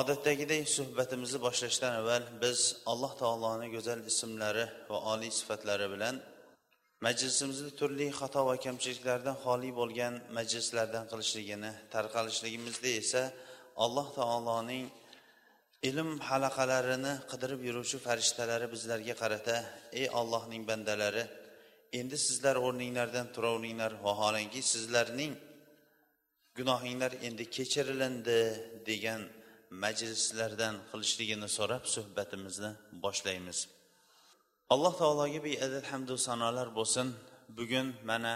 Odatdagidek suhbatimizni boshlashdan avval biz alloh taoloni go'zal ismlari va oliy sifatlari bilan majlisimizni turli xato va kamchiliklardan xoli bo'lgan majlislardan qilishligini tarqalishligimizda esa alloh taoloning ilm halaqalarini qidirib yuruvchi farishtalari bizlarga qarata ey ollohning bandalari endi sizlar o'rninglardan turaveringlar vaholanki sizlarning gunohinglar endi kechirilindi degan majlislardan qilishligini so'rab suhbatimizni boshlaymiz. Alloh taologa beadad hamdu sanolar bo'lsin. Bugun mana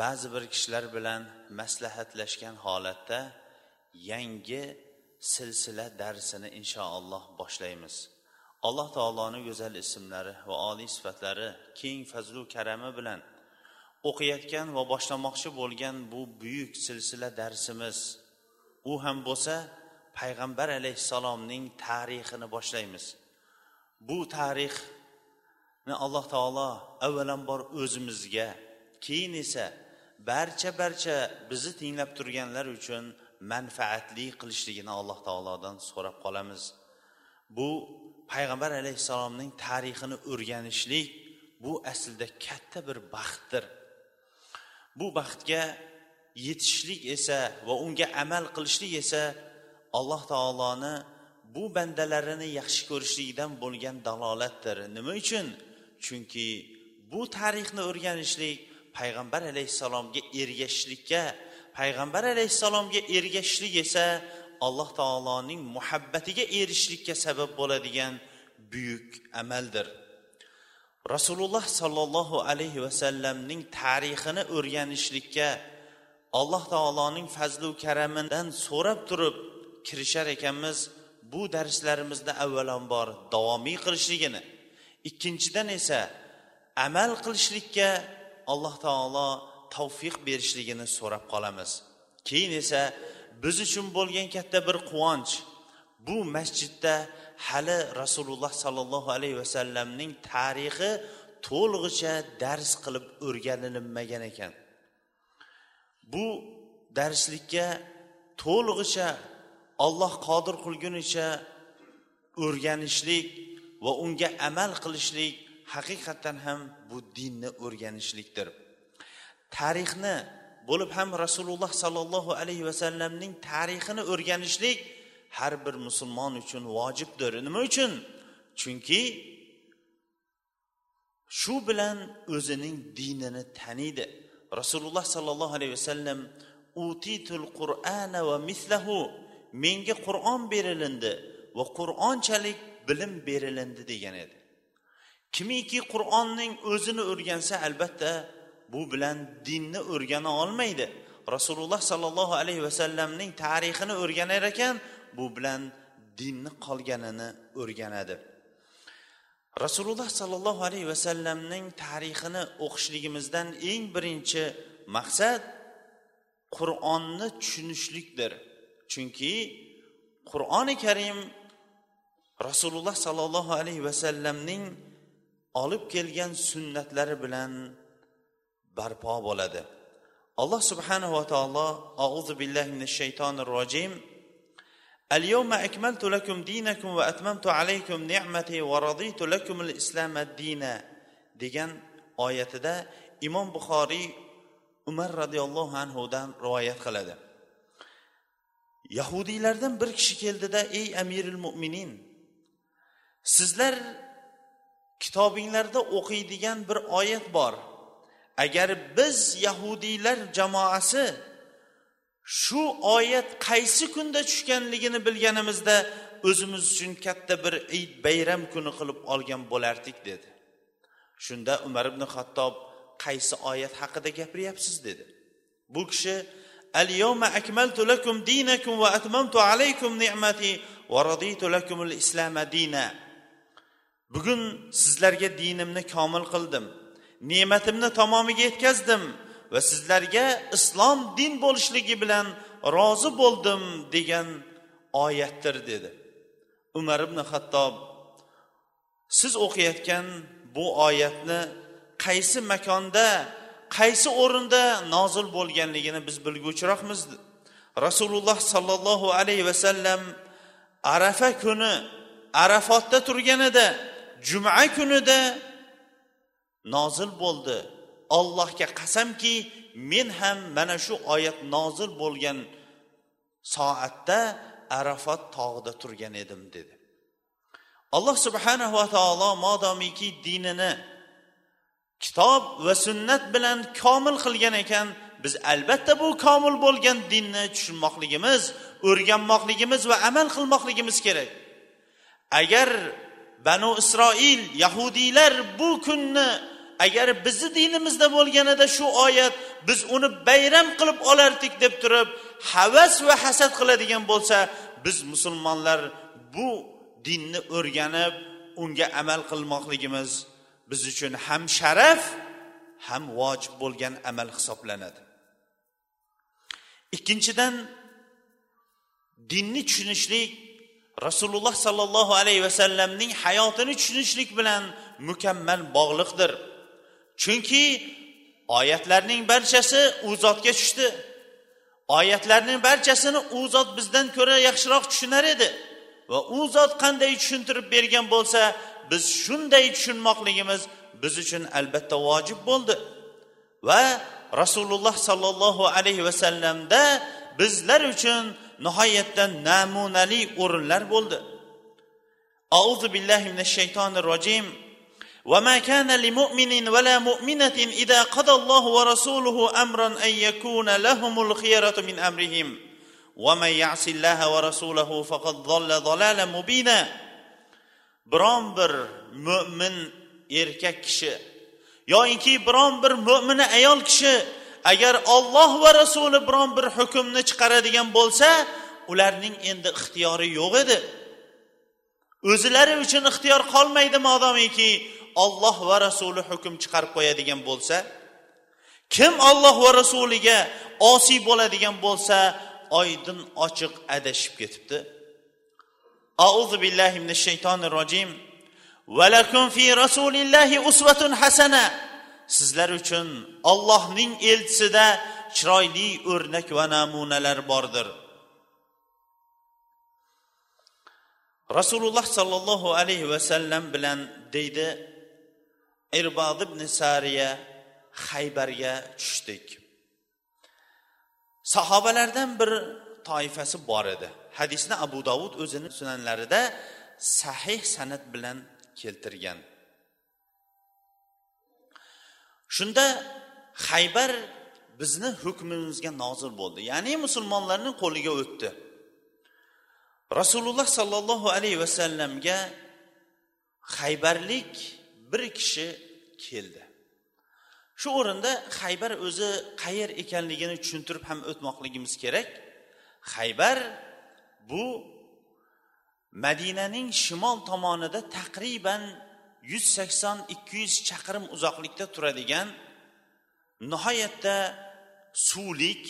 ba'zi bir kishilar bilan maslahatlashgan holatda yangi silsila darsini inshaalloh boshlaymiz. Alloh taoloni go'zal ismlari va oliy sifatlari keng fazlu karami bilan o'qiyotgan va boshlamoqchi bo'lgan bu buyuk silsila darsimiz. U ham bo'lsa payg'ambar alayhissalomning tarixini boshlaymiz. Bu tarixni alloh taolo avvalambor o'zimizga keyin esa barcha barcha bizni tinglab turganlar uchun manfaatli qilishligini alloh taolodan so'rab qolamiz. Bu payg'ambar alayhissalomning tarixini o'rganishlik bu aslida katta bir baxtdir. Bu baxtga yetishlik esa va unga amal qilishlik esa alloh taoloni bu bandalarini yaxshi ko'rishligidan bo'lgan dalolatdir. Nima uchun? Chunki bu tarixni o'rganishlik payg'ambar alayhissalomga ergashishlikka payg'ambar alayhissalomga ergashishlik esa alloh taoloning muhabbatiga erishishlikka sabab bo'ladigan buyuk amaldir. Rasululloh sollallohu alayhi vasallamning tarixini o'rganishlikka alloh taoloning fazlu karamidan so'rab turib kirishar ekanmiz bu darslarimizda avvalambor davomiy qilishligini. Ikkinchidan esa amal qilishlikka alloh taolo tavfiq berishligini so'rab qolamiz. Keyin esa biz uchun bo'lgan katta bir quvonch bu masjidda hali rasululloh sollallohu alayhi vasallamning tarixi to'lig'icha dars qilib o'rganilinmagan ekan. Bu darslikka to'lig'icha olloh qodir qilgunicha o'rganishlik va unga amal qilishlik haqiqatdan ham bu dinni o'rganishlikdir. Tarixni bo'lib ham rasululloh sollallohu alayhi vasallamning tarixini o'rganishlik har bir musulmon uchun vojibdir. Nima uchun? Chunki shu bilan o'zining dinini taniydi. Rasululloh sollallohu alayhi vasallam utitul qur'ana va mislahu menga qur'on berilindi va qur'onchalik bilim berilindi degan edi. Kimiki qur'onning o'zini o'rgansa albatta bu bilan dinni o'rgana olmaydi. Rasululloh sollallohu alayhi vasallamning tarixini o'rganar ekan bu bilan dinni qolganini o'rganadi. Rasululloh sollallohu alayhi vasallamning tarixini o'qishligimizdan eng birinchi maqsad qur'onni tushunishlikdir. chunki qur'oni karim rasululloh sollallohu alayhi vasallamning olib kelgan sunnatlari bilan barpo bo'ladi alloh subhanahu va taolo auzu billahi minash shaytonir rojim اليوم أكملت لكم دينكم وأتممت عليكم نعمتي ورضيت لكم الإسلام دينا degan oyatida imom buxoriy umar roziyallohu anhudan rivoyat qiladi Yahudiylardan bir kishi keldida ey amiril mo'minin sizlar kitobinglarda o'qiydigan bir oyat bor. Agar biz yahudiylar jamoasi shu oyat qaysi kunda tushganligini bilganimizda o'zimiz uchun katta bir id bayram kuni qilib olgan bo'lardik dedi. Shunda umar ibn xattob qaysi oyat haqida gapiryapsiz? dedi. Bu kishi al yawma akmaltu lakum dinakum عليكم نعمتي alaykum ni'mati الإسلام دينا. lakum al dina bugun sizlarga dinimni komil qildim ne'matimni tamomiga yetkazdim va sizlarga islom din bo'lishligi bilan rozi bo'ldim degan oyatdir dedi umar ibn hattob siz o'qiyotgan bu oyatni qaysi makonda qaysi o'rinda nozil bo'lganligini biz bilguvchiroqmiz. Rasululloh sollallohu alayhi vasallam arafa kuni arafotda turganida juma kunida nozil bo'ldi. Allohga qasamki men ham mana shu oyat nozil bo'lgan soatda arafat tog'ida turgan edim dedi. Alloh subhanahu va taolo modomiki dinini kitob va sunnat bilan komil qilgan ekan biz albatta bu komil bo'lgan dinni tushunmoqligimiz o'rganmoqligimiz va amal qilmoqligimiz kerak. Agar banu isroil yahudiylar bu kunni agar bizni dinimizda bo'lganida shu oyat biz uni bayram qilib olardik deb turib havas va hasad qiladigan bo'lsa biz musulmonlar bu dinni o'rganib unga amal qilmoqligimiz biz uchun ham sharaf ham vojib bo'lgan amal hisoblanadi. Ikkinchidan dinni tushunishlik rasululloh sollallohu alayhi vasallamning hayotini tushunishlik bilan mukammal bog'liqdir. Chunki oyatlarning barchasi u zotga tushdi. Oyatlarning barchasini u zot bizdan ko'ra yaxshiroq tushunar edi va u zot qanday tushuntirib bergan bo'lsa biz shunday tushunmoqligimiz biz uchun albatta vojib bo'ldi va rasululloh sollallohu alayhi vasallamda bizlar uchun nihoyatda namunali o'rinlar bo'ldi auzu billahi minash shaytonir rojim وما كان لمؤمن ولا مؤمنة إذا قضى الله ورسوله أمرا أن يكون لهم الخيرة من أمرهم ومن يعص الله ورسوله فقد ضل ضلالا مبينا biron bir mo'min erkak kishi yoyinki biron bir mo'mina ayol kishi agar olloh va rasuli biron bir hukmni chiqaradigan bo'lsa ularning endi ixtiyori yo'q edi. O'zilari uchun ixtiyor qolmaydi modomiki olloh va rasuli hukm chiqarib qo'yadigan bo'lsa? Kim olloh va rasuliga osiy bo'ladigan bo'lsa oydin ochiq adashib ketibdi. أعوذ بالله من الشيطان الرجيم ولكم في رسول الله أسوة حسنة sizlar uchun ollohning elchisida chiroyli o'rnak va namunalar bordir. Rasululloh sollallohu alayhi vasallam bilan deydi irbod ibn sariya haybarga tushdik. Sahobalardan bir toifasi bor edi. Hadisni abu dovud o'zini sunanlarida sahih san'at bilan keltirgan. Shunda haybar bizni hukmimizga nozil bo'ldi. Ya'ni musulmonlarning qo'liga o'tdi. Rasululloh sollallohu alayhi vasallamga haybarlik bir kishi keldi. Shu o'rinda haybar o'zi qayer ekanligini tushuntirib ham o'tmoqligimiz kerak. Haybar bu madinaning shimol tomonida taqriban yuz sakson ikki yuz chaqirim uzoqlikda turadigan nihoyatda suvlik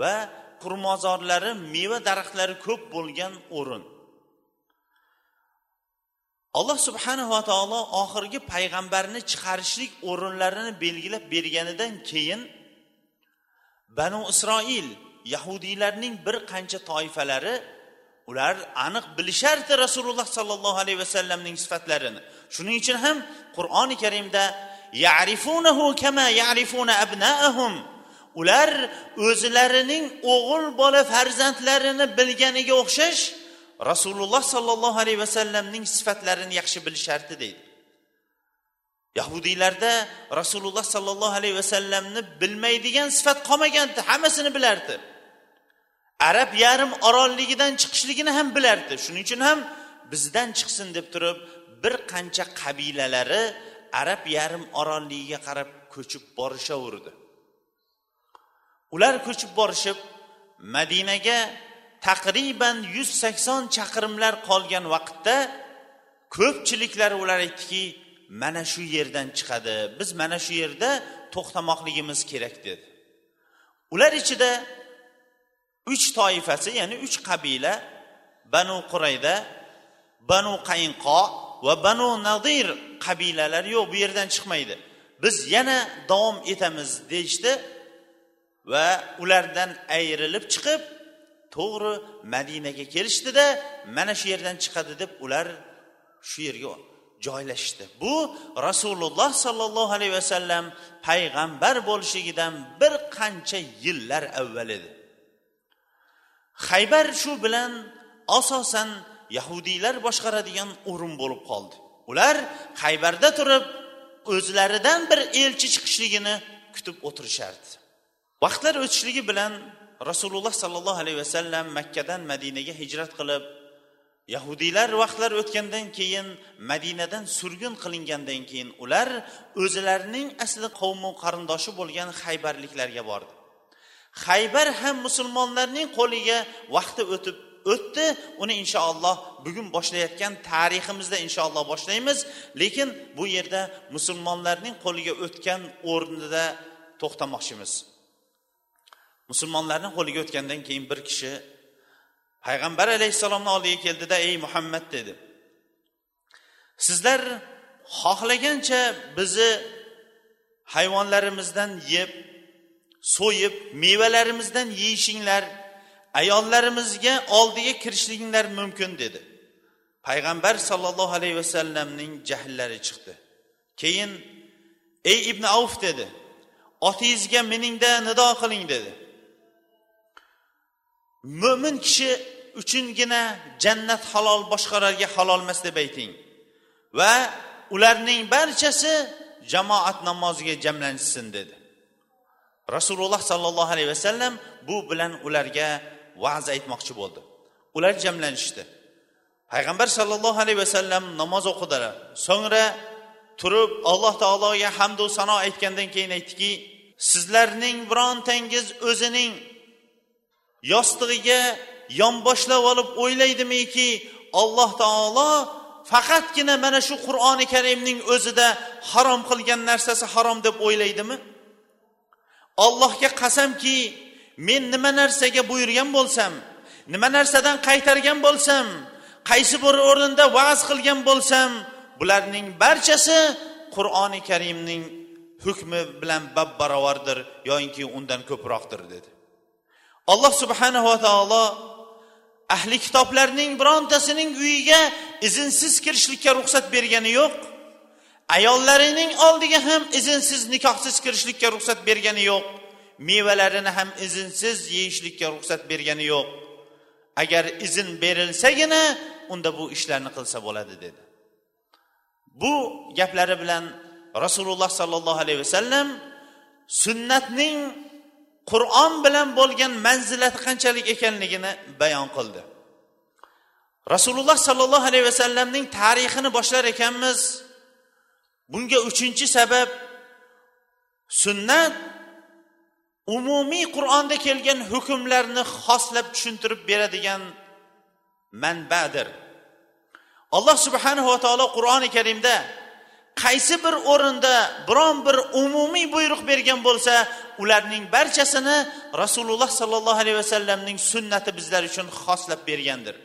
va qurmozorlari meva daraxtlari ko'p bo'lgan o'rin. Alloh subhanava taolo oxirgi payg'ambarni chiqarishlik o'rinlarini belgilab berganidan keyin banu isroil yahudiylarning bir qancha toifalari ular aniq bilishardi rasululloh sollallohu alayhi vasallamning sifatlarini. Shuning uchun ham qur'oni karimda yarifunahu kama yarifuna abnaahum. Ular o'zlarining o'g'il bola farzandlarini bilganiga o'xshash rasululloh sollallohu alayhi vasallamning sifatlarini yaxshi bilishardi deydi. Yahudiylarda rasululloh sollallohu alayhi vasallamni bilmaydigan sifat qolmagandi hammasini bilardi. Arab yarim orolligidan chiqishligini ham bilardi. Shuning uchun ham bizdan chiqsin deb turib bir qancha qabilalari arab yarim orolligiga qarab ko'chib borishaverdi. Ular ko'chib borishib madinaga taqriban yuz sakson chaqirimlar qolgan vaqtda ko'pchiliklari ular aytdiki mana shu yerdan chiqadi. Biz mana shu yerda to'xtamoqligimiz kerak dedi. Ular ichida uch toifasi ya'ni uch qabila. Banu qurayda banu qaynqo va banu nadir qabilalari yo'q bu yerdan chiqmaydi. Biz yana davom etamiz deyishdi va ulardan ayrilib chiqib to'g'ri madinaga kelishdida mana shu yerdan chiqadi deb ular shu yerga joylashdi bu rasululloh sollallohu alayhi vasallam payg'ambar bo'lishligidan bir qancha yillar avval edi. Haybar shu bilan asosan yahudiylar boshqaradigan o'rin bo'lib qoldi. Ular haybarda turib o'zlaridan bir elchi chiqishligini kutib o'tirishardi. Vaqtlar o'tishligi bilan rasululloh sollallohu alayhi vasallam makkadan madinaga hijrat qilib yahudiylar vaqtlar o'tgandan keyin madinadan surgun qilingandan keyin ular o'zlarining asli qavmu qarindoshi bo'lgan haybarliklarga bordi. Haybar ham musulmonlarning qo'liga vaqti o'tib o'tdi. Uni inshaalloh bugun boshlayotgan tariximizda inshaalloh boshlaymiz. Lekin bu yerda musulmonlarning qo'liga o'tgan o'rnida to'xtamoqchimiz. Musulmonlarning qo'liga o'tgandan keyin bir kishi payg'ambar alayhissalomni oldiga keldida ey muhammad dedi. Sizlar xohlagancha bizni hayvonlarimizdan yeb so'yib mevalarimizdan yeyishinglar ayollarimizga oldiga kirishliginglar mumkin dedi. Payg'ambar sollallohu alayhi vasallamning jahllari chiqdi. Keyin ey ibn avf dedi otingizga miningda nido qiling dedi. Mo'min kishi uchungina jannat halol boshqalarga halol emas deb ayting. Va ularning barchasi jamoat namoziga jamlanishsin dedi. Rasululloh sollallohu alayhi vasallam bu bilan ularga va'z aytmoqchi bo'ldi. Ular jamlanishdi. Payg'ambar sollallohu alayhi vasallam namoz o'qidilar. So'ngra turib alloh taologa hamdu sano aytgandan keyin aytdiki sizlarning birontangiz o'zining yostig'iga yonboshlab olib o'ylaydimiki alloh taolo faqatgina mana shu qur'oni karimning o'zida harom qilgan narsasi harom deb o'ylaydimi? Ollohga qasamki men nima narsaga buyurgan bo'lsam nima narsadan qaytargan bo'lsam qaysi bir o'rinda va'z qilgan bo'lsam bularning barchasi qur'oni karimning hukmi bilan bab barobardir yoyinki undan ko'proqdir dedi. Alloh subhanava taolo ahli kitoblarning birontasining uyiga izinsiz kirishlikka ruxsat bergani yo'q. Ayollarining oldiga ham izinsiz nikohsiz kirishlikka ruxsat bergani yo'q. Mevalarini ham izinsiz yeyishlikka ruxsat bergani yo'q. Agar izn berilsagina unda bu ishlarni qilsa bo'ladi dedi. Bu gaplari bilan rasululloh sollallohu alayhi vasallam sunnatning qur'on bilan bo'lgan manzilati qanchalik ekanligini bayon qildi. Rasululloh sollallohu alayhi vasallamning tarixini boshlar ekanmiz. Bunga uchinchi sabab sunnat umumiy qur'onda kelgan hukmlarni xoslab tushuntirib beradigan manbadir alloh subhanahu va taolo qur'oni karimda qaysi bir o'rinda biron bir umumiy buyruq bergan bo'lsa ularning barchasini rasululloh sollallohu alayhi vasallamning sunnati bizlar uchun xoslab bergandir.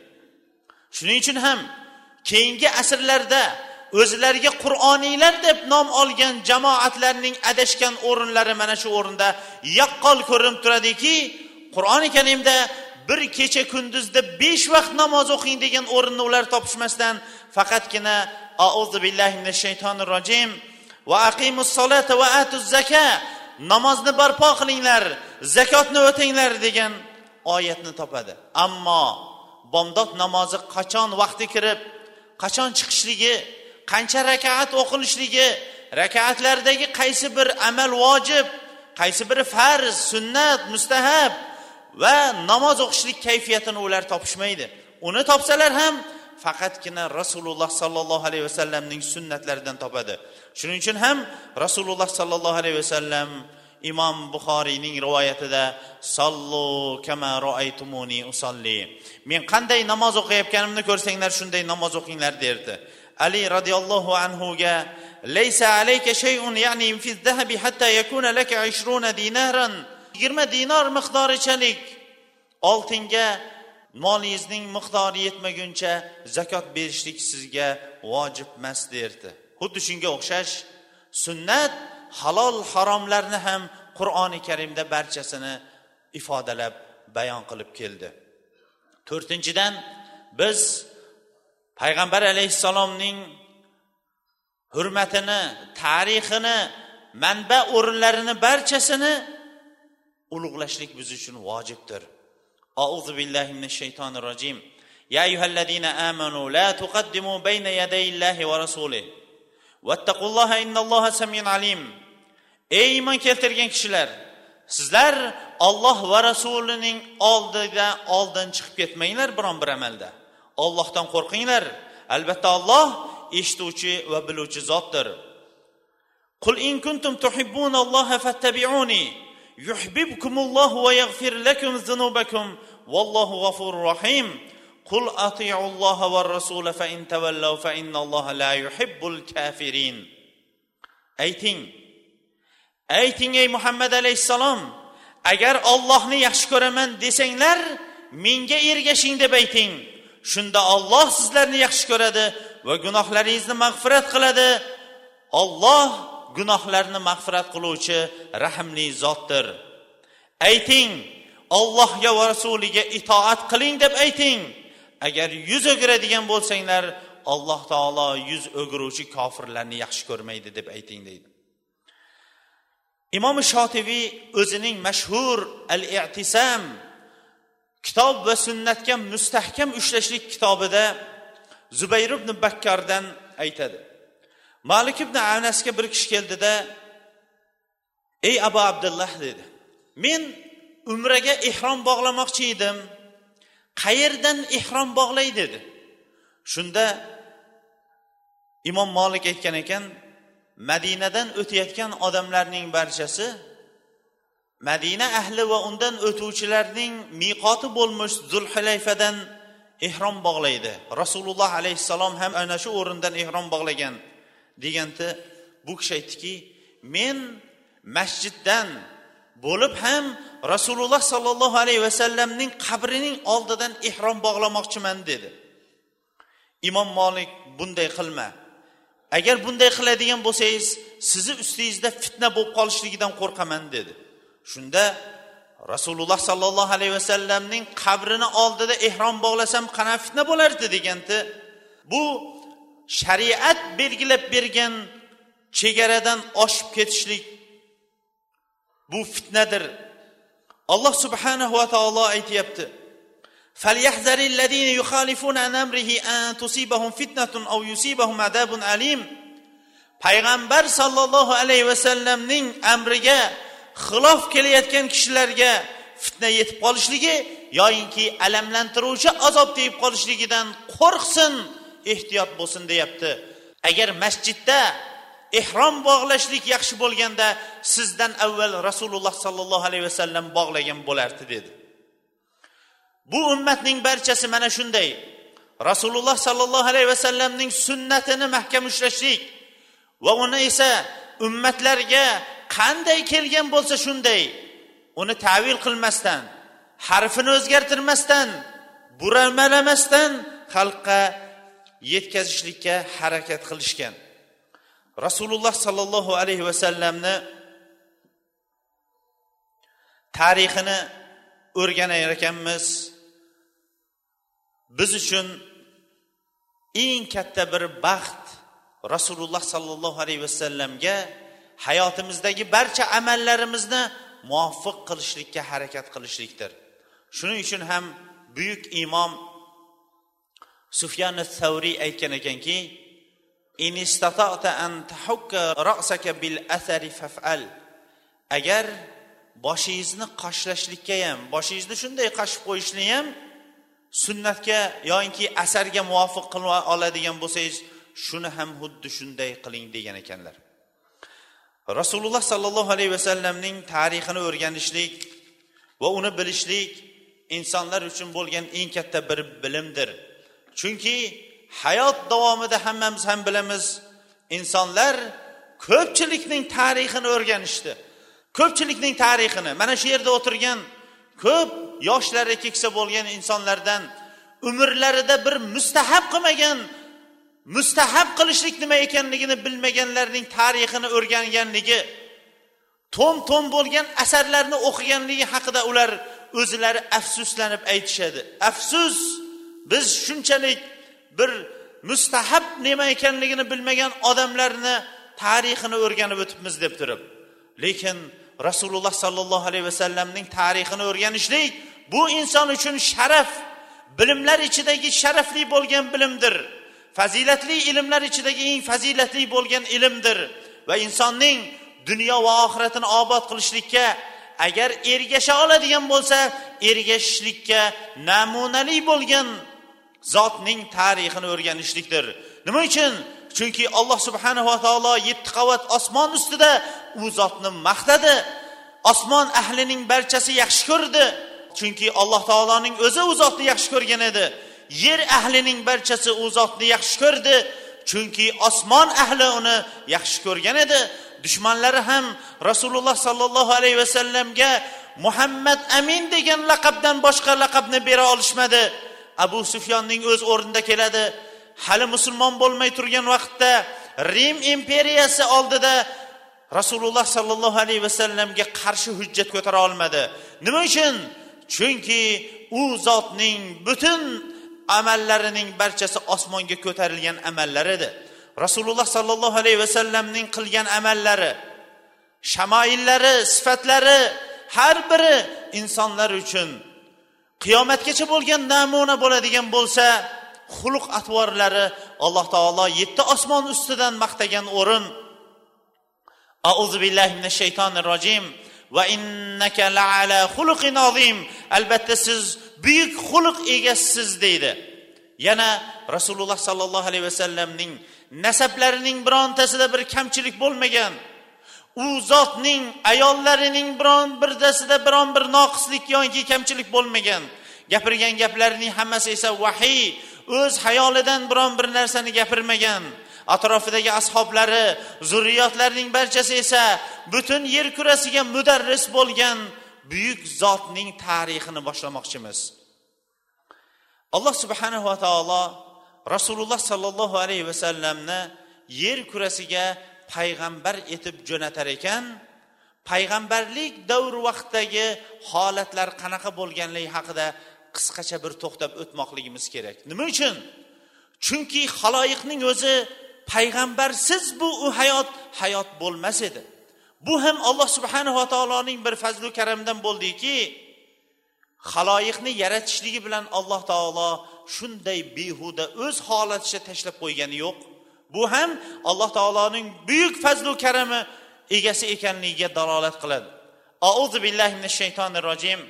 Shuning uchun ham keyingi asrlarda o'zlariga qur'oniylar deb nom olgan jamoatlarning adashgan o'rinlari mana shu o'rinda yaqqol ko'rinib turadiki qur'oni karimda bir kecha kunduzda besh vaqt namoz o'qing degan o'rinni ular topishmasdan faqatgina auzu billahi minash shaytonir rojim va aqimus solata va atuz zaka namozni barpo qilinglar zakotni o'tinglar degan oyatni topadi. Ammo bomdod namozi qachon vaqti kirib qachon chiqishligi qancha rakaat o'qilishligi rakatlardagi qaysi bir amal vojib qaysi biri farz sunnat mustahab va namoz o'qishlik kayfiyatini ular topishmaydi. Uni topsalar ham faqatgina rasululloh sollallohu alayhi vasallamning sunnatlaridan topadi. Shuning uchun ham rasululloh sollallohu alayhi vasallam imom buxoriyning rivoyatida sollu kama roaytumuni usolli men qanday namoz o'qiyotganimni ko'rsanglar shunday namoz o'qinglar derdi. Ali roziyallohu anhuga laysa alayka shay'un ya'ni fi dhahabi hatta yakuna laka 20 dinaran. 20 dinor miqdorichalik oltinga molingizning miqdori yetmaguncha zakot berishlik sizga vojib emas derdi. Xuddi shunga o'xshash sunnat halol haromlarni ham qur'oni karimda barchasini ifodalab bayon qilib keldi. To'rtinchidan biz payg'ambar alayhissalomning hurmatini tarixini manba o'rinlarini barchasini ulug'lashlik biz uchun vojibdir auzu billahi minash shaytonir rojim يا أيها الذين آمنوا لا تقدموا بين يدي الله ورسوله واتقوا الله إن الله سميع عليم ey iymon keltirgan kishilar sizlar olloh va rasulining oldida oldin chiqib ketmanglar biron bir amalda ollohdan qo'rqinglar albatta olloh eshituvchi va biluvchi zotdir قل إن كنتم تحبون الله فاتبعوني يحببكم الله ويغفر لكم ذنوبكم والله غفور رحيم قل أطيعوا الله والرسول فإن تولوا فإن الله لا يحب الكافرين ayting ayting ey muhammad alayhissalom agar ollohni yaxshi ko'raman desanglar menga ergashing deb ayting Shunda olloh sizlarni yaxshi ko'radi va gunohlaringizni mag'firat qiladi. Olloh gunohlarni mag'firat qiluvchi rahmli zotdir. Ayting ollohga va rasuliga itoat qiling deb ayting. Agar yuz o'giradigan bo'lsanglar alloh taolo yuz o'giruvchi kofirlarni yaxshi ko'rmaydi deb ayting deydi. Imom shotiviy o'zining mashhur al i'tisam kitob va sunnatga mustahkam ushlashlik kitobida zubayr ibn bakkardan aytadi. Malik ibn anasga bir kishi keldida ey abu abdulloh dedi men umraga ehrom bog'lamoqchi edim. Qayerdan ehrom bog'lay? dedi. Shunda imom molik aytgan ekan madinadan o'tayotgan odamlarning barchasi madina ahli va undan o'tuvchilarning miqoti bo'lmish zulhulayfadan ehrom bog'laydi. Rasululloh alayhissalom ham ana shu o'rindan ehrom bog'lagan deganda bu kishi aytdiki men masjiddan bo'lib ham rasululloh sollallohu alayhi vasallamning qabrining oldidan ehrom bog'lamoqchiman dedi. Imom molik bunday qilma. Agar bunday qiladigan bo'lsangiz sizni ustingizda fitna bo'lib qolishligidan qo'rqaman dedi. shunda rasululloh sollallohu alayhi vasallamning qabrini oldida ehrom bog'lasam qanaqa fitna bo'lardi deganda bu shariat belgilab bergan chegaradan oshib ketishlik bu fitnadir alloh subhanahu va taolo aytyapti فليحذر الذين يخالفون عن امره ان تصيبهم فتنه او يصيبهم عذاب اليم payg'ambar sollallohu alayhi vasallamning amriga xilof kelayotgan kishilarga fitna yetib qolishligi yoyinki alamlantiruvchi azob tegib qolishligidan qo'rqsin ehtiyot bo'lsin deyapti. Agar masjidda ehrom bog'lashlik yaxshi bo'lganda sizdan avval rasululloh sollallohu alayhi vasallam bog'lagan bo'lardi dedi. Bu ummatning barchasi mana shunday. Rasululloh sollallohu alayhi vasallamning sunnatini mahkam ushlashlik va uni esa ummatlarga qanday kelgan bo'lsa shunday uni tavil qilmasdan harfini o'zgartirmasdan buramalamasdan xalqqa yetkazishlikka harakat qilishgan. Rasululloh sollallohu alayhi vasallamni tarixini o'rganar ekanmiz. Biz uchun eng katta bir baxt rasululloh sollallohu alayhi vasallamga hayotimizdagi barcha amallarimizni muvofiq qilishlikka harakat qilishlikdir. Shuning uchun ham buyuk imom sufyan savriy aytgan ekanki agar boshingizni qoshlashlikka ham boshingizni shunday qashib qo'yishni ham sunnatga yoinki asarga muvofiq qila oladigan bo'lsangiz shuni ham xuddi shunday qiling degan ekanlar. Rasululloh sollallohu alayhi vasallamning tarixini o'rganishlik va uni bilishlik insonlar uchun bo'lgan eng katta bir bilimdir. Chunki hayot davomida hammamiz ham bilamiz insonlar ko'pchilikning tarixini o'rganishdi. Ko'pchilikning tarixini mana shu yerda o'tirgan ko'p yoshlari keksa bo'lgan insonlardan umrlarida bir mustahab qilmagan mustahab qilishlik nima ekanligini bilmaganlarning tarixini o'rganganligi to'm to'm bo'lgan asarlarni o'qiganligi haqida ular o'zlari afsuslanib aytishadi. Afsus biz shunchalik bir mustahab nima ekanligini bilmagan odamlarni tarixini o'rganib o'tibmiz deb turib. Lekin rasululloh sollallohu alayhi vasallamning tarixini o'rganishlik bu inson uchun sharaf bilimlar ichidagi sharafli bo'lgan bilimdir. Fazilatli ilmlar ichidagi eng fazilatli bo'lgan ilmdir. Va insonning dunyo va oxiratini obod qilishlikka agar ergasha oladigan bo'lsa ergashishlikka namunali bo'lgan zotning tarixini o'rganishlikdir. Nima uchun? Chunki alloh subhanava taolo yetti qavat osmon ustida u zotni maqtadi. Osmon ahlining barchasi yaxshi ko'rdi. Chunki alloh taoloning o'zi u zotni yaxshi ko'rgan edi. Yer ahlining barchasi u zotni yaxshi ko'rdi chunki osmon ahli uni yaxshi ko'rgan edi. Dushmanlari ham rasululloh sollallohu alayhi vasallamga muhammad amin degan laqabdan boshqa laqabni bera olishmadi. Abu sufyonning o'z o'rnida keladi. Hali musulmon bo'lmay turgan vaqtda rim imperiyasi oldida rasululloh sollallohu alayhi vasallamga qarshi hujjat ko'tara olmadi. Nima uchun? Chunki u zotning butun amallarining barchasi osmonga ko'tarilgan amallar edi. Rasululloh sollallohu alayhi vasallamning qilgan amallari shamoillari sifatlari har biri insonlar uchun qiyomatgacha bo'lgan namuna bo'ladigan bo'lsa xulq atvorlari alloh taolo yetti osmon ustidan maqtagan o'rin. Auzu billahi minash shaytonir rojim. Va innaka laala xuluqin azim. Albatta siz buyuk xulq egasisiz deydi. Yana rasululloh sollallohu alayhi vasallamning nasablarining birontasida bir kamchilik bo'lmagan u zotning ayollarining biron birdasida biron bir noqislik yoki kamchilik bo'lmagan gapirgan gaplarining hammasi esa vahiy o'z hayolidan biron bir narsani gapirmagan atrofidagi ashoblari zurriyotlarining barchasi esa butun yer kurasiga mudarris bo'lgan buyuk zotning tarixini boshlamoqchimiz. Alloh subhanava taolo rasululloh sollallohu alayhi vasallamni yer kurasiga payg'ambar etib jo'natar ekan. Payg'ambarlik davri vaqtidagi holatlar qanaqa bo'lganligi haqida qisqacha bir to'xtab o'tmoqligimiz kerak. Nima uchun? Chunki haloyiqning o'zi payg'ambarsiz bu u hayot hayot bo'lmas edi. bu ham alloh subhanava taoloning bir fazlu karamidan bo'ldiki haloyiqni yaratishligi bilan alloh taolo shunday behuda o'z holaticha tashlab qo'ygani yo'q. Bu ham alloh taoloning buyuk fazlu karami egasi ekanligiga dalolat qiladi. Auzu billahi minash shaytonir rojim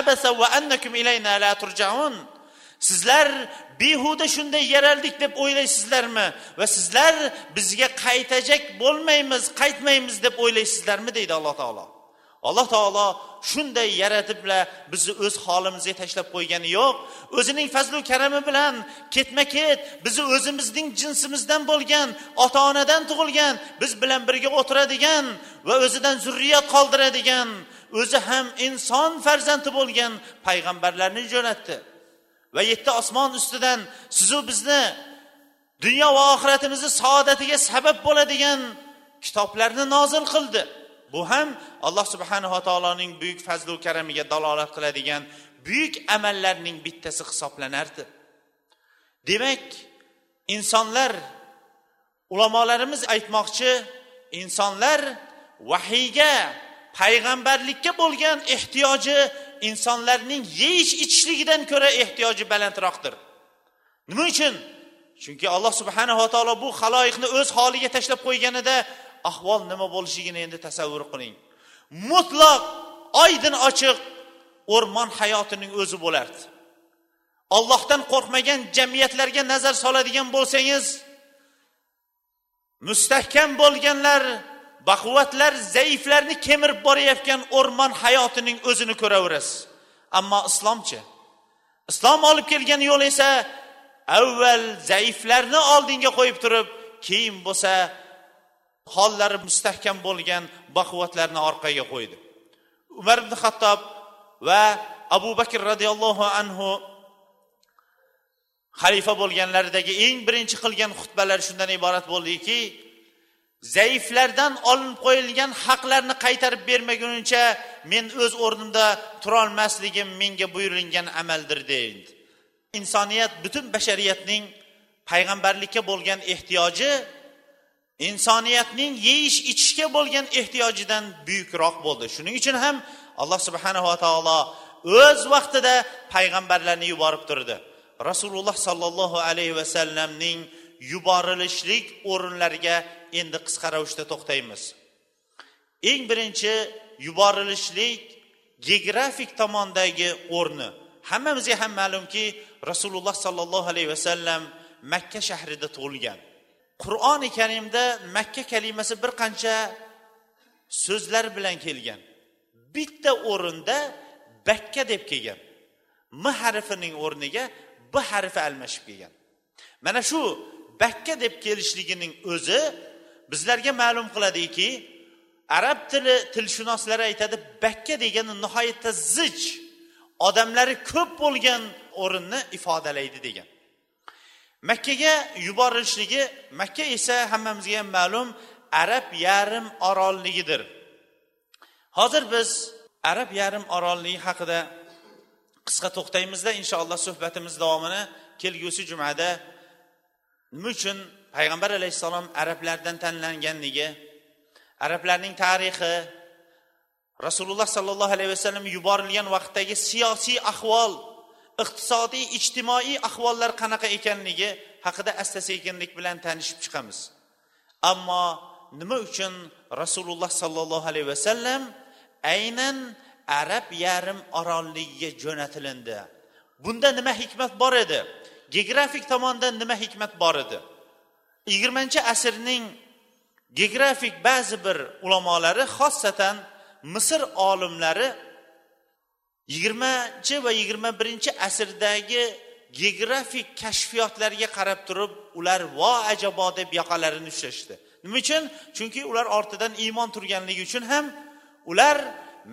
abasa annakum ilayna la turjaun. Sizlar behuda shunday yaraldik deb o'ylaysizlarmi? Va sizlar bizga qaytajak bo'lmaymiz qaytmaymiz deb o'ylaysizlarmi? Deydi alloh taolo. Alloh taolo shunday yaratiblar bizni o'z holimizga tashlab qo'ygani yo'q. O'zining fazlu karami bilan ketma ket bizni o'zimizning jinsimizdan bo'lgan ota onadan tug'ilgan biz bilan birga o'tiradigan va o'zidan zurriyat qoldiradigan o'zi ham inson farzandi bo'lgan payg'ambarlarni jo'natdi. Va yetti osmon ustidan sizu bizni dunyo va oxiratimizni saodatiga sabab bo'ladigan kitoblarni nozil qildi. Bu ham alloh subhanava taoloning buyuk fazlu karamiga dalolat qiladigan buyuk amallarning bittasi hisoblanardi. Demak insonlar ulamolarimiz aytmoqchi insonlar vahiyga payg'ambarlikka bo'lgan ehtiyoji insonlarning yeyish ichishligidan ko'ra ehtiyoji balandroqdir. Nima uchun? Chunki alloh subhanava taolo bu haloyiqni o'z holiga tashlab qo'yganida ahvol nima bo'lishligini endi tasavvur qiling. Mutlaq oydin ochiq o'rmon hayotining o'zi bo'lardi. Ollohdan qo'rqmagan jamiyatlarga nazar soladigan bo'lsangiz mustahkam bo'lganlar baquvvatlar zaiflarni kemirib borayotgan o'rmon hayotining o'zini ko'raverasiz. Ammo islomchi? Islom olib kelgan yo'l esa avval zaiflarni oldinga qo'yib turib keyin bo'lsa hollari mustahkam bo'lgan baquvvatlarni orqaga qo'ydi. Umar ibn xattob va abu bakr roziyallohu anhu xalifa bo'lganlaridagi eng birinchi qilgan xutbalar shundan iborat bo'ldiki zaiflardan olinib qo'yilgan haqlarni qaytarib bermaguncha men o'z o'rnimda turolmasligim menga buyurilgan amaldir deydi. Insoniyat butun bashariyatning payg'ambarlikka bo'lgan ehtiyoji insoniyatning yeyish ichishga bo'lgan ehtiyojidan buyukroq bo'ldi. Shuning uchun ham alloh subhanava taolo o'z vaqtida payg'ambarlarni yuborib turdi. Rasululloh sollallohu alayhi vasallamning yuborilishlik o'rinlariga endi qisqa ravishda to'xtaymiz. Eng birinchi yuborilishlik geografik tomondagi o'rni. Hammamizga ham ma'lumki rasululloh sollallohu alayhi vasallam makka shahrida tug'ilgan. Qur'oni karimda makka kalimasi bir qancha so'zlar bilan kelgan. Bitta o'rinda bakka deb kelgan. M harfining o'rniga b harfi almashib kelgan. Mana shu bakka deb kelishligining o'zi bizlarga ma'lum qiladiki arab tili tilshunoslar aytadi bakka degani nihoyatda zich odamlari ko'p bo'lgan o'rinni ifodalaydi degan. Makkaga yuborilishligi makka esa hammamizga ham ma'lum arab yarim orolligidir. Hozir biz arab yarim orolligi haqida qisqa to'xtaymizda inshaalloh suhbatimiz davomini kelgusi jumada nima uchun payg'ambar alayhissalom arablardan tanlanganligi arablarning tarixi rasululloh sollallohu alayhi vasallam yuborilgan vaqtdagi siyosiy ahvol iqtisodiy ijtimoiy ahvollar qanaqa ekanligi haqida asta sekinlik bilan tanishib chiqamiz. Ammo nima uchun rasululloh sollallohu alayhi vasallam aynan arab yarim orolligiga jo'natilindi? Bunda nima hikmat bor edi? Geografik tomondan nima hikmat bor edi? Yigirmanchi asrning geografik ba'zi bir ulamolari xossatan misr olimlari yigirmanchi va yigirma birinchi asrdagi geografik kashfiyotlarga qarab turib ular vo ajabo deb yoqalarini ushlashdi. Nima uchun? Chunki ular ortidan iymon turganligi uchun ham ular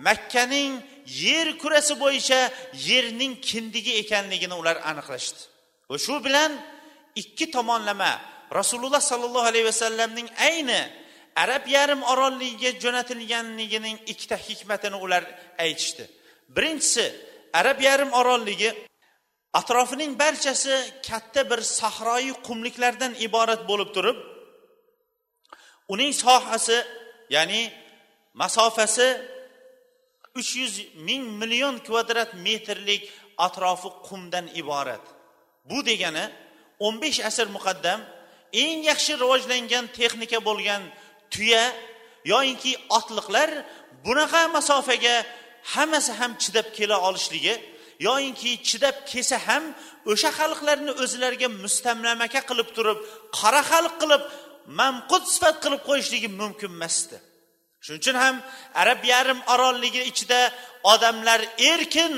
makkaning yer kurasi bo'yicha yerning kindigi ekanligini ular aniqlashdi. Va shu bilan ikki tomonlama rasululloh sollallohu alayhi vasallamning ayni arab yarim orolligiga jo'natilganligining ikkita hikmatini ular aytishdi. Birinchisi arab yarim orolligi atrofining barchasi katta bir sahroyi qumliklardan iborat bo'lib turib uning sohasi ya'ni masofasi uch yuz ming million kvadrat metrlik atrofi qumdan iborat. Bu degani o'n besh asr muqaddam eng yaxshi rivojlangan texnika bo'lgan tuya yoyinki otliqlar bunaqa masofaga hammasi ham chidab kela olishligi yoyinki chidab kelsa ham o'sha xalqlarni o'zlariga mustamlamaka qilib turib qora xalq qilib mamqut sifat qilib qo'yishligi mumkin emasdi. Shuning uchun ham arab yarim orolligi ichida odamlar erkin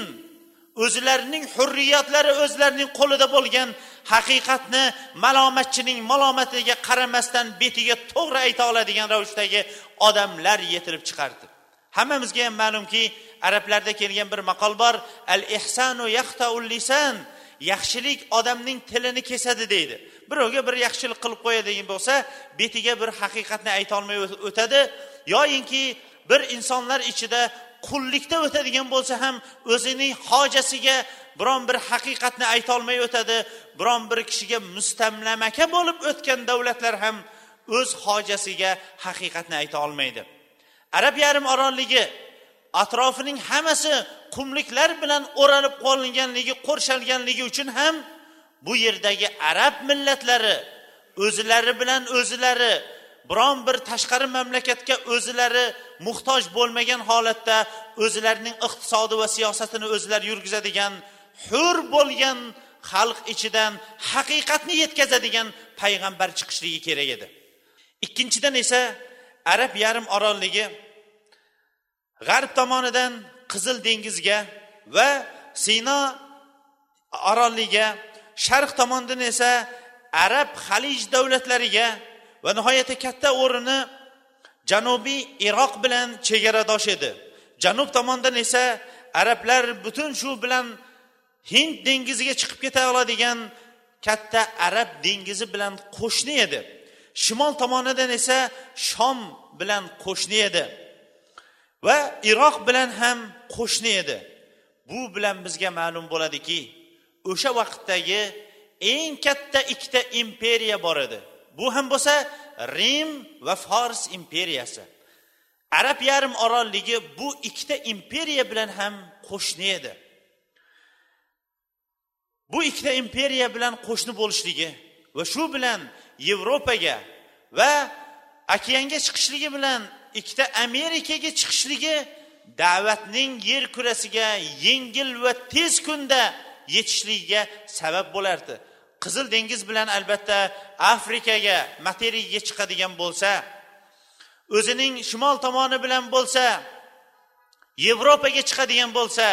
o'zlarining hurriyatlari o'zlarining qo'lida bo'lgan haqiqatni malomatchining malomatiga qaramasdan betiga to'g'ri ayta oladigan ravishdagi odamlar yetilib chiqardi. Hammamizga ham ma'lumki arablarda kelgan bir maqol bor al ihsanu yaxtaul lisan yaxshilik odamning tilini kesadi deydi. Birovga bir yaxshilik qilib qo'yadigan bo'lsa betiga bir haqiqatni aytolmay o'tadi. Yoyinki bir insonlar ichida qullikda o'tadigan bo'lsa ham o'zining hojasiga biron bir haqiqatni aytolmay o'tadi biron bir kishiga mustamlamaka bo'lib o'tgan davlatlar ham o'z hojasiga haqiqatni ayta olmaydi. Arab yarim orolligi atrofining hammasi qumliklar bilan o'ralib qolinganligi qo'rshalganligi uchun ham bu yerdagi arab millatlari o'zlari bilan o'zlari biron bir tashqari mamlakatga o'zlari muhtoj bo'lmagan holatda o'zlarining iqtisodi va siyosatini o'zlari yurgizadigan hur bo'lgan xalq ichidan haqiqatni yetkazadigan payg'ambar chiqishligi kerak edi. Ikkinchidan esa arab yarim orolligi g'arb tomonidan qizil dengizga va sino orolligiga sharq tomondan esa arab halij davlatlariga va nihoyatda katta o'rni janubiy iroq bilan chegaradosh edi. Janub tomondan esa arablar butun shu bilan hind dengiziga chiqib keta oladigan katta arab dengizi bilan qo'shni edi. Shimol tomonidan esa shom bilan qo'shni edi. Va iroq bilan ham qo'shni edi. Bu bilan bizga ma'lum bo'ladiki o'sha vaqtdagi eng katta ikkita imperiya bor edi. Bu ham bo'lsa rim va fors imperiyasi. Arab yarim orolligi bu ikkita imperiya bilan ham qo'shni edi. Bu ikkita imperiya bilan qo'shni bo'lishligi va shu bilan yevropaga va okeanga chiqishligi bilan ikkita amerikaga chiqishligi da'vatning yer kurasiga yengil va tez kunda yetishligiga sabab bo'lardi. Qizil dengiz bilan albatta afrikaga materiyaga chiqadigan bo'lsa o'zining shimol tomoni bilan bo'lsa yevropaga chiqadigan bo'lsa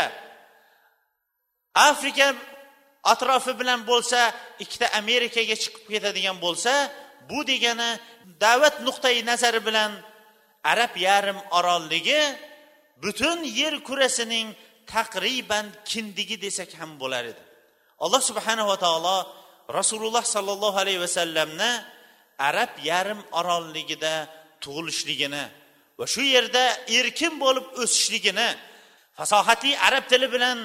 afrika atrofi bilan bo'lsa ikkita amerikaga chiqib ketadigan bo'lsa bu degani da'vat nuqtai nazari bilan arab yarim orolligi butun yer kurasining taqriban kindigi desak ham bo'lar edi. Alloh subhanava taolo rasululloh sollallohu alayhi vasallamni arab yarim orolligida tug'ilishligini va shu yerda erkin bo'lib o'sishligini fasohatli arab tili bilan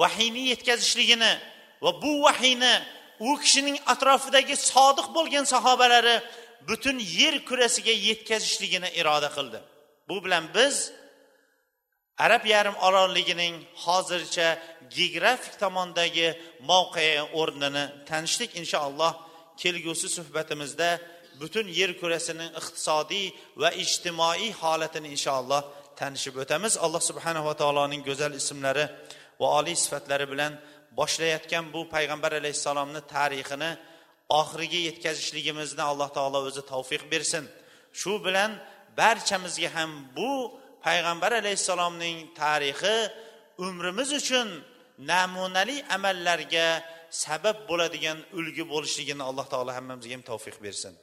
vahiyni yetkazishligini va bu vahiyni u kishining atrofidagi sodiq bo'lgan sahobalari butun yer kurasiga yetkazishligini iroda qildi. Bu bilan biz arab yarim orolligining hozircha geografik tomondagi mavqei o'rnini tanishdik inshaalloh kelgusi suhbatimizda butun yer kurasining iqtisodiy va ijtimoiy holatini inshaalloh tanishib o'tamiz. Alloh subhanava taoloning go'zal ismlari va oliy sifatlari bilan boshlayotgan bu payg'ambar alayhissalomni tarixini oxiriga yetkazishligimizni alloh taolo o'zi tavfiq bersin. Shu bilan barchamizga ham bu payg'ambar alayhissalomning tarixi umrimiz uchun namunali amallarga sabab bo'ladigan ulgu bo'lishligini alloh taolo hammamizga ham tavfiq bersin.